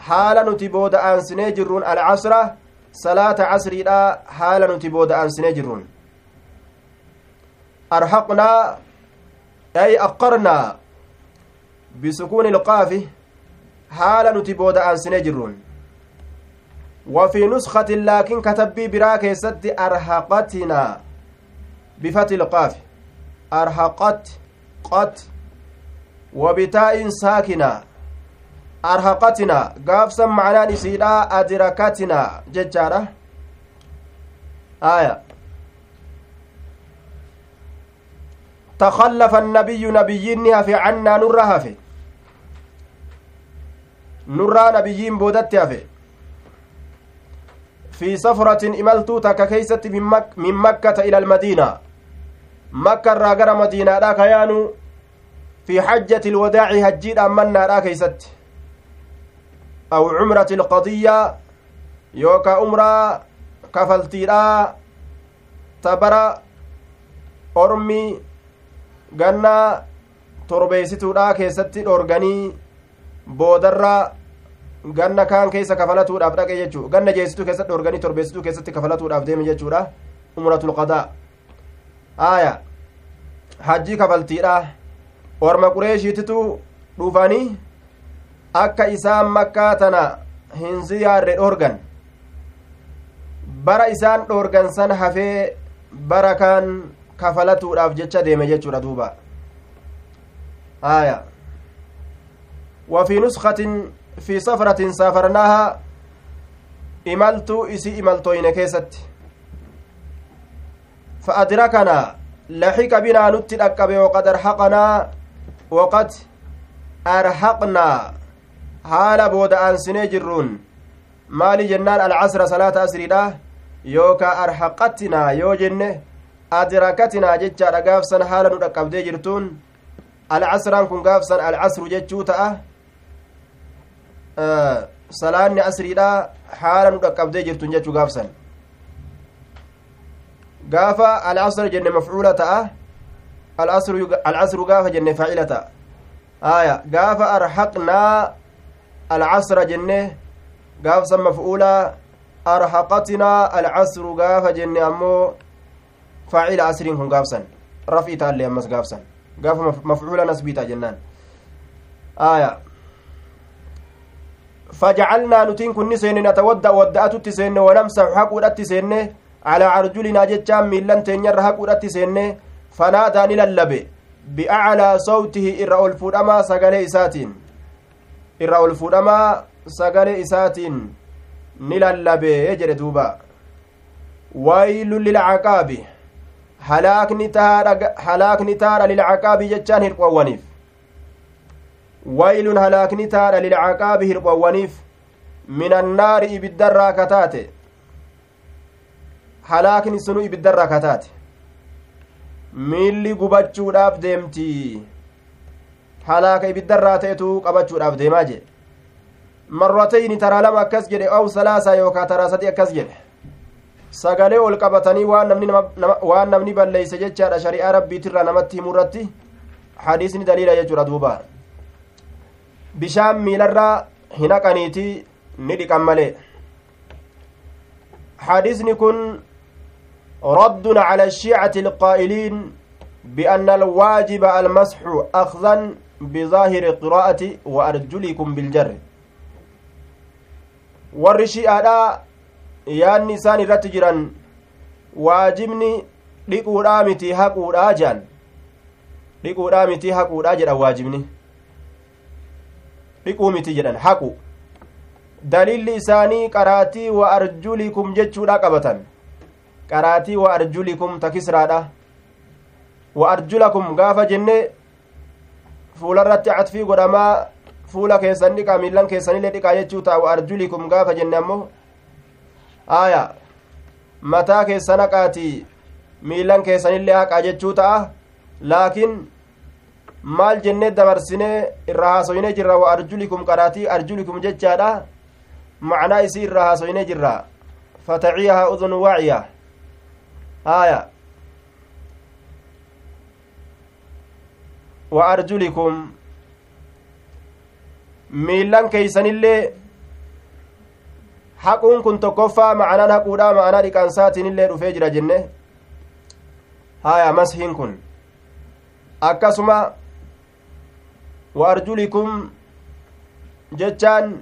haala nuti booda aansinee jirruun alcasra salaata casriidha haala nuti booda aansinee jirruun arhaqnaa ay aqarnaa bisukuuni ilqaafi haala nuti booda aansinee jirruun وفي نسخة لكن كتبي برا كيست أرهقتنا بفتح القاف. أرهقت قت وبتاء ساكنة. arhaqatina gaafsan macnaan isiidha adirakatina jechaadha aya تخلف النبي نبيين في عنا نرها في نرى نبيين بودت في في سفرة إملتو تك كيست من, مك من مكة إلى المدينة. مكة راقر مدينة لا كيانو. في حجة الوداع هجيد أمنا كيست. أو عمرة القضية يوكا عمرة كفلتي لا. تبرا. أرمي. ganna torbeessituudha keessatti dhorganii boodarra ganna kaan keessa kafalatuudhaaf dhaqe jechuu ganna jeessituu keessatti dhorganii torbeessituu keessatti kafalatuudhaaf deeme jechuudha umratul qadaa aaya hajjii kafaltiidha orma qureeshiititu dhufanii akka isaan makkaa tana hin ziyaarre dhorgan bara isaan dhorgan san hafee bara kaan kafalatuudhaaf jecha deeme jechuudha duuba aya وفي نسخة في سفرة سافرناها إملت إسي إملتوين كيست فأدركنا لحق بنا نتلقب وقد أرحقنا وقد أرحقنا haala booda'aansinee jirruun maali jennaan alcasra salaata asriidha yookaa arhaqattinaa yoo jenne adrakatinaa jechaadha gaafsan haala nu dhaqqabdee jirtuun alcasraan kun gaafsan alcasru jechuu ta'a salaanni asriidha haala nu dhaqqabdee jirtun jechuu gaafsan gaafa alcasr jenne mafcuula ta'a alcasru gaafa jenne faacila ta'a aya gaafa arhaqnaa alcasra jenne gaafsan mafcuula arhaqatinaa alcasru gaafa jenne ammoo faacila asriin kun gaafsan raf'i taallee ammas gaafsan gaafa mafcuula nasbiita jennaan aya فجعلنا نتين كن سين نتودع ودأت سين ونمسح حقودت سين على أرجلنا جتام ميلان تنير حقودت سين فنادى نللبي بأعلى صوته إرى الفودما سقالي إساتين. إرى الفودما سقالي إساتين. نللبي يجري دوبا. ويل للعقاب. halaakni taadha lilcaqaabi jechaan hirqowwaniif waylun halaakni taadha lilcaqaabi hirqowwaniif min annaari ibiddarraa kataate halaakni sunu ibiddarraa kataate miilli gubachuudhaaf deemti halaaka ibiddarraa ta'etu qabachuudhaaf deemaa jedhe marratayni taraa lama akkas jedhe aw salaasaa yookaa taraa sadi akkas jedhe sagalee ol qabatanii waan namni balleeyse jechaadha shari'aa rabbiitirraa namatti himu irratti hadiisni daliila jechuudha duuba bishaan miilarraa hin haqaniiti ni dhiqan malee hadiisni kun رد على الشيعة القائلين بأن الواجب المسح أخذا بظاهر القراءة وأرجلكم بالجر isaan irratti jiran waajibni dhiquudhaa miti haquudhaa jedhan dhiquudhaa miti haquudhaa jedhan waajibni dhiquu miti jedhan haqu dalilli isaanii qaraatii wa arjulikum jechuudha qabatan qaraatii wa arjulikum takisraadha wa arjulakum gaafa jenne fuularratti catfii godhamaa fuula keessan dhiqaa miillan keessanillee dhiqaa jechuu ta'a wa arjulikum gaafa jenne ammoo aya mataa keessan haqaati miilan keessanillee haqaa jechuu ta'a laakiin maal jennee dabarsinee irra haasoyne jirra wa arjulikum qaraatii arjulikum jechaadha macnaa isii irra haasoyne jirra fataciyaha udunu waaciya aya wa arjulikum miilan keeysanillee haquun kun tokkoffaa ma'anaan haquudha ma'anaa dhiqaansaatiin dhufee jira jenne haya mashiin kun akkasuma arjulikum jechaan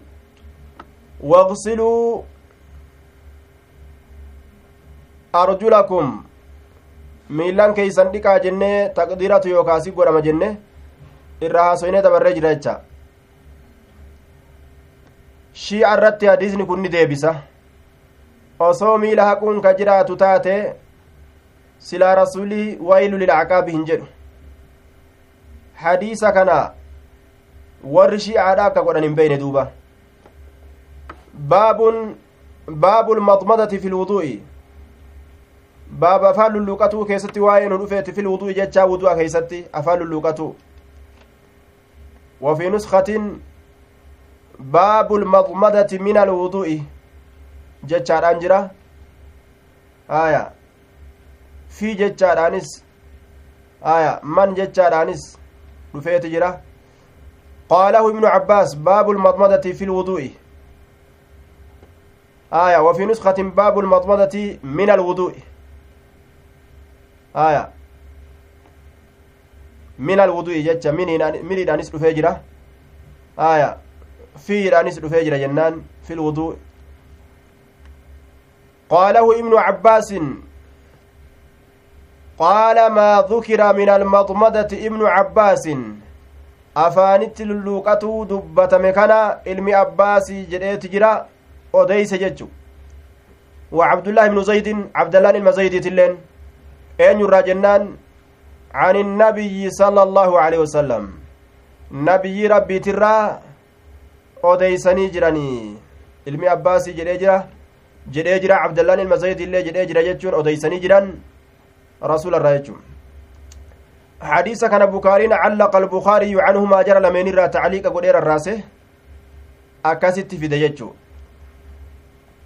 waqsiluu arjulakum miilan keeysan dhiqaa jennee taqdiiratu yookaasi godhama jenne irra haasoyne dabarree jira jecha shii'a irratti hadiisni kun deebisa osoo miila haquun ka jiraatu taate silaa rasulii waylu lilcaqaabi hin jedhu hadiisa kana warri shi'aadha akka godhan hin beeyne duuba baabun baabu lmadmadati fi lwuduu'i baaba afaan lulluuqatuu keessatti waa'ee nu dhufeeti fi lwuduu'i jechaa wudu'a keeysatti afaan lulluuqatuu وفي نسخة باب المضمدة من الوضوء جتشاران جرا آية في جتشارانس آية من جتشارانس رفيت جرا قاله ابن عباس باب المضمدة في الوضوء آية وفي نسخة باب المضمدة من الوضوء آية min alwudu'i jecha miniidhaanis dhufee jira aya fiidhaanis dhufee jira jennaan fi lwuduu qaalahu ibnu cabbaasin qaala maa dukira min almadmadati ibnu cabbaasin afaanitti lulluuqatuu dubbatame kana ilmi abbaasii jedheeti jira odeyse jechu wa cabdullaahi ibnu zaydin cabdallaan ilma zaydiitilleen eenyurraa jennaan عن النبي صلى الله عليه وسلم نبي ربي ترى jiranii ilmi abbaasii jedhee jira jedhee jira cabdallaan ilma illee jedhee jira jechuun odeysanii jiran rasuula irraa jechuun xadiisa kana bukaariin callaqa albukaariyyu canhumaa jara lameen irraa tacliiqa godhee rarraase akkasitti fide jechuu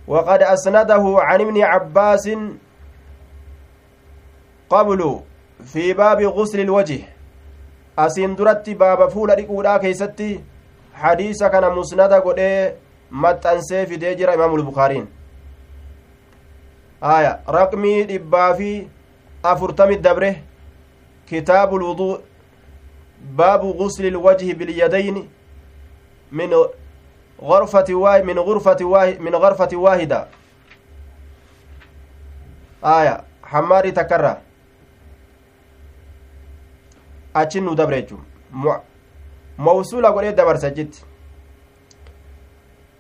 وقد أسنده عن ابن عباس قبل في باب غسل الوجه asiin duratti baaba fuula dhiquudhaa keeysatti hadiisa kana musnada godhee maxxansee fidee jira imaamu bukaariin aya raqmii dhibbaa fi afurtami dabre kitaabu lwuduu baabu gusli ilwajhi bilyadayn min غرفة واحد من غرفة واحد من غرفة واحدة. آية حماري تكرر. achin nu dabre jechuun mawsuula godhee dabarsa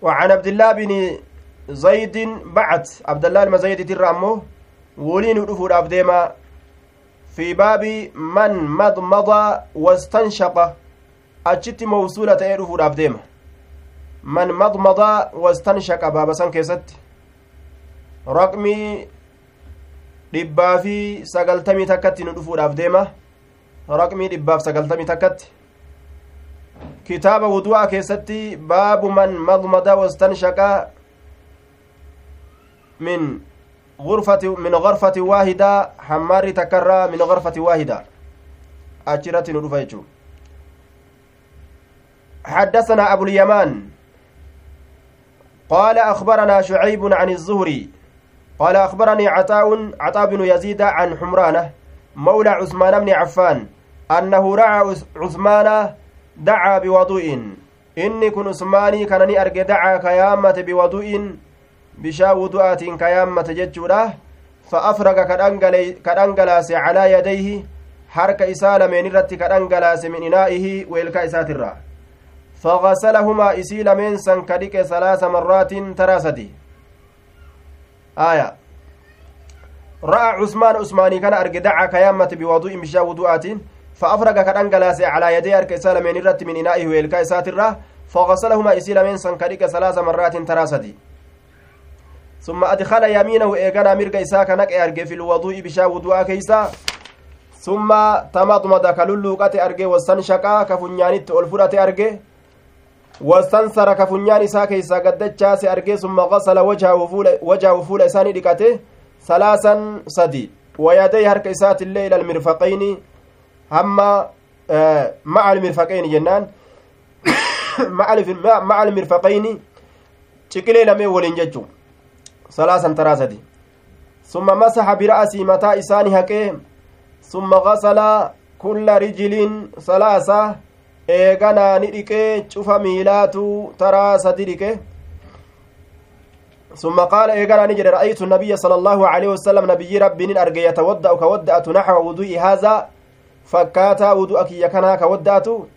وعن عبد الله بن زيد بعد عبد الله بن زيد ترى ولين ودفور أبديما في باب من مضمض واستنشق أجت موصولة دفور أبديما من مضمض واستنشق بابا سان كيست رقمي dhibbaa fi sagaltamii takkatti nu dhufuudhaaf deema raqmii dhibbaaf sagaltamii takkatti kitaaba wudu'aa keessatti baabu man madmada wastanshaqa min غرفة من غرفة واحدة حمار تكرى من غرفة واحدة. أجرة ندفيتو حدثنا أبو اليمان. قال أخبرنا شعيب عن الزهري. قال أخبرني عطاء عطاء بن يزيد عن حمرانة مولى عثمان بن عفان أنه رعى عثمان دعا بوضوء. إني كن عثماني كانني أرجع دعا كيامة بوضوء. بشا وضوءات كيامة ججورة فأفرق كدنجلاس على يديه harka isaa lameen irratti ka dhangalaase min inaa'ihi weelkaa isaatirraa fagaslahumaa isii lameen san ka salaasa marraatin taraa sadi aya ra'a cusmaan usmaanii kana arge daca kayammate biwadu'in bishaa wudu'aatiin فأفرق كدن غلاسي على يدي أرك إسال من الرت من إنائه ويلكا إساترة فغسلهما إسيل من سنكريك ثلاث مرات تراسدي ثم أدخل يمينه إيقنا مرق إساك نك أرق في الوضوء بشا وضوء كيسا. ثم تمضمض كللوقة أرق واستنشقا كفنيانت ألفرة أرق واستنصر كفنيان إسا كيسا قدتشاس أرق ثم غسل وجهه وفول وجهه وفول إساني لكته ثلاثا صدي. ويديه هرك إسات الليل المرفقين. hamma maca almirfaqayni jennaan maca almirfaqayni ciqilee lamee waliin jechu salaasan taraa sadi summa masaxa bira'asii mataa isaani haqee summa gasala kulla rijiliin salaasa eeganaa ni dhiqee cufa miilaatu taraa sadi dhiqe ثم قال إيقانا نجد رأيت النبي صلى الله عليه وسلم نبي ربي أرجى يتودأ كودأت نحو وضوء هذا fakkaataa wudu'a kiyya kanaa ka wadda'atu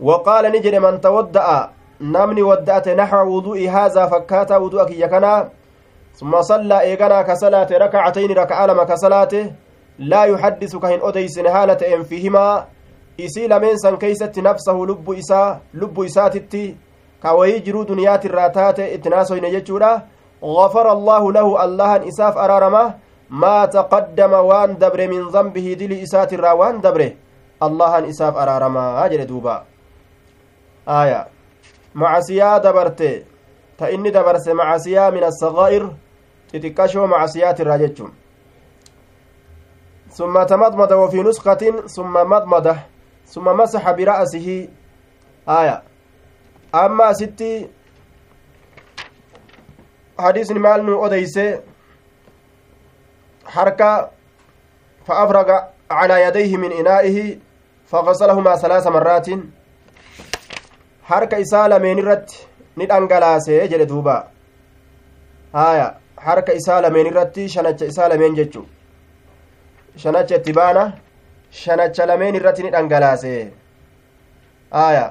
waqaala ni jedhe man tawadda'a namni wadda'ate naxwa wudu'i haazaa raka'a lama ka salaate laa yuxaddisu ka hin odeysine haala ta'een fiihimaa isii lameen san keeysatti nafsahu lubbu isaa lubbu isaatitti ka wayii jiruu duniyaatirraa taate itti naasoyne jechuudha غفر الله له الله إساف أرارما ما تقدم وان دبر من ذنبه دل إسات وان دبره الله إساف أرارما أجل دوبا آية معسيا دبرت تإني دبرس معسيا من الصغائر تتكشو معسيات الراججون ثم تمضمض وفي نسخة ثم مضمضة ثم مسح برأسه آية أما ستي حديث مال نو أديسي حركة فأفرغ على يديه من إنائه فغسلهما ثلاث مرات harka isaa lameen irratti ni dhangalaase jedhe duuba. Haya harka isaa lameen irratti shanacha isaa lameen jechu shanacha itti baana shanacha lameen irratti ni dhangalaase haya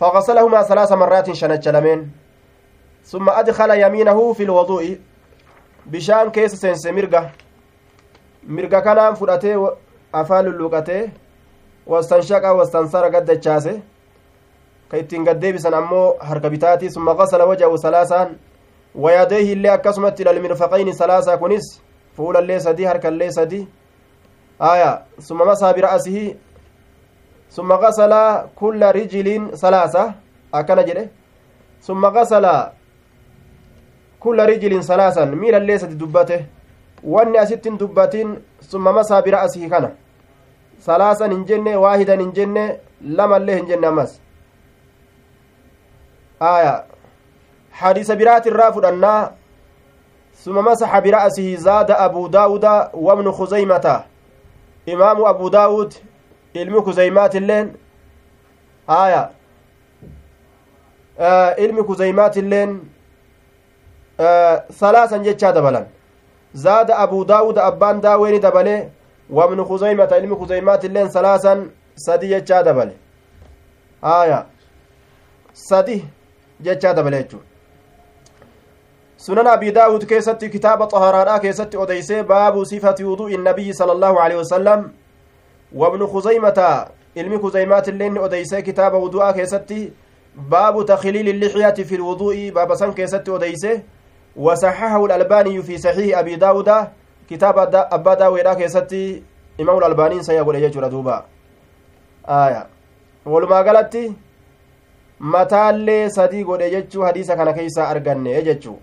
فغسلهما ثلاث مرات شنج لمن ثم أدخل يمينه في الوضوء بشان كيس سنس مرقة مرقة كان فرأته أفال اللوقته واستنشق واستنصر قد جاسه ka ittiin gaddeebisan ammoo harka bitaati summa qasala wajahu salaasaan wayadeehi illee akkasumatti ilalmirfaqayni salaasaa kunis fuulallee sadi harkallee sadi aya summa masaa bira'asihi summa qasala kulla rijiliin salaasa akkana jedhe summa qasala kulla rijiliin salaasan miilallee sadi dubbate wanni asittin dubbatin summa masaa bira'asihi kana salaasan hin jenne waahidan hin jenne lamallee hin آية حديث برات الراف أنها ثم مسح برأسه زاد أبو داود وابن خزيمة. إمام أبو داود علم خزيمات اللين. آه ثلاثا جتشا دبلا زاد أبو داود أبان داوين دبله وابن خزيمة علم خزيمات اللين ثلاثا سدي جتشا دبله آية. سدي jechaa dabale jechuudha sunan abii daawud keessatti kitaaba xaharaadhaa keessatti odeysee baabu sifati wuduu'i nabiyyi sala allaahu alehi wasalam wabnu kuzaymata ilmi kuzaymaat illee inni odeysee kitaaba wudu'aa keessatti baabu takliili lixyati fi lwuduu'i baaba san keessatti odeyse wasaxahahu lalbaaniyu fi saxiihi abii daawuda kitaaba abbaa daawedhaa keessatti imaamul albaaniin sayya godhe jechuudha duuba aya walumaa galatti mataallee sadii godhe jechuu hadiisa kana keeysaa arganne jechuu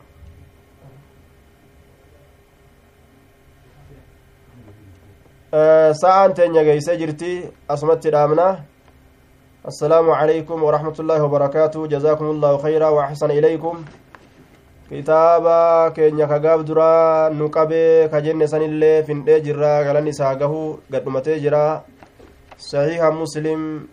sa'aan teenya geeysee jirti asumatti dhaamna السلام عليكم ورحمة الله وبركاته جزاكم الله خيرا وأحسن إليكم kitaaba keenya ka gaaf duraa nu qabe ka jenne sanillee findhee jirra galanni isaa gahu gadhumatee jira sahiha muslim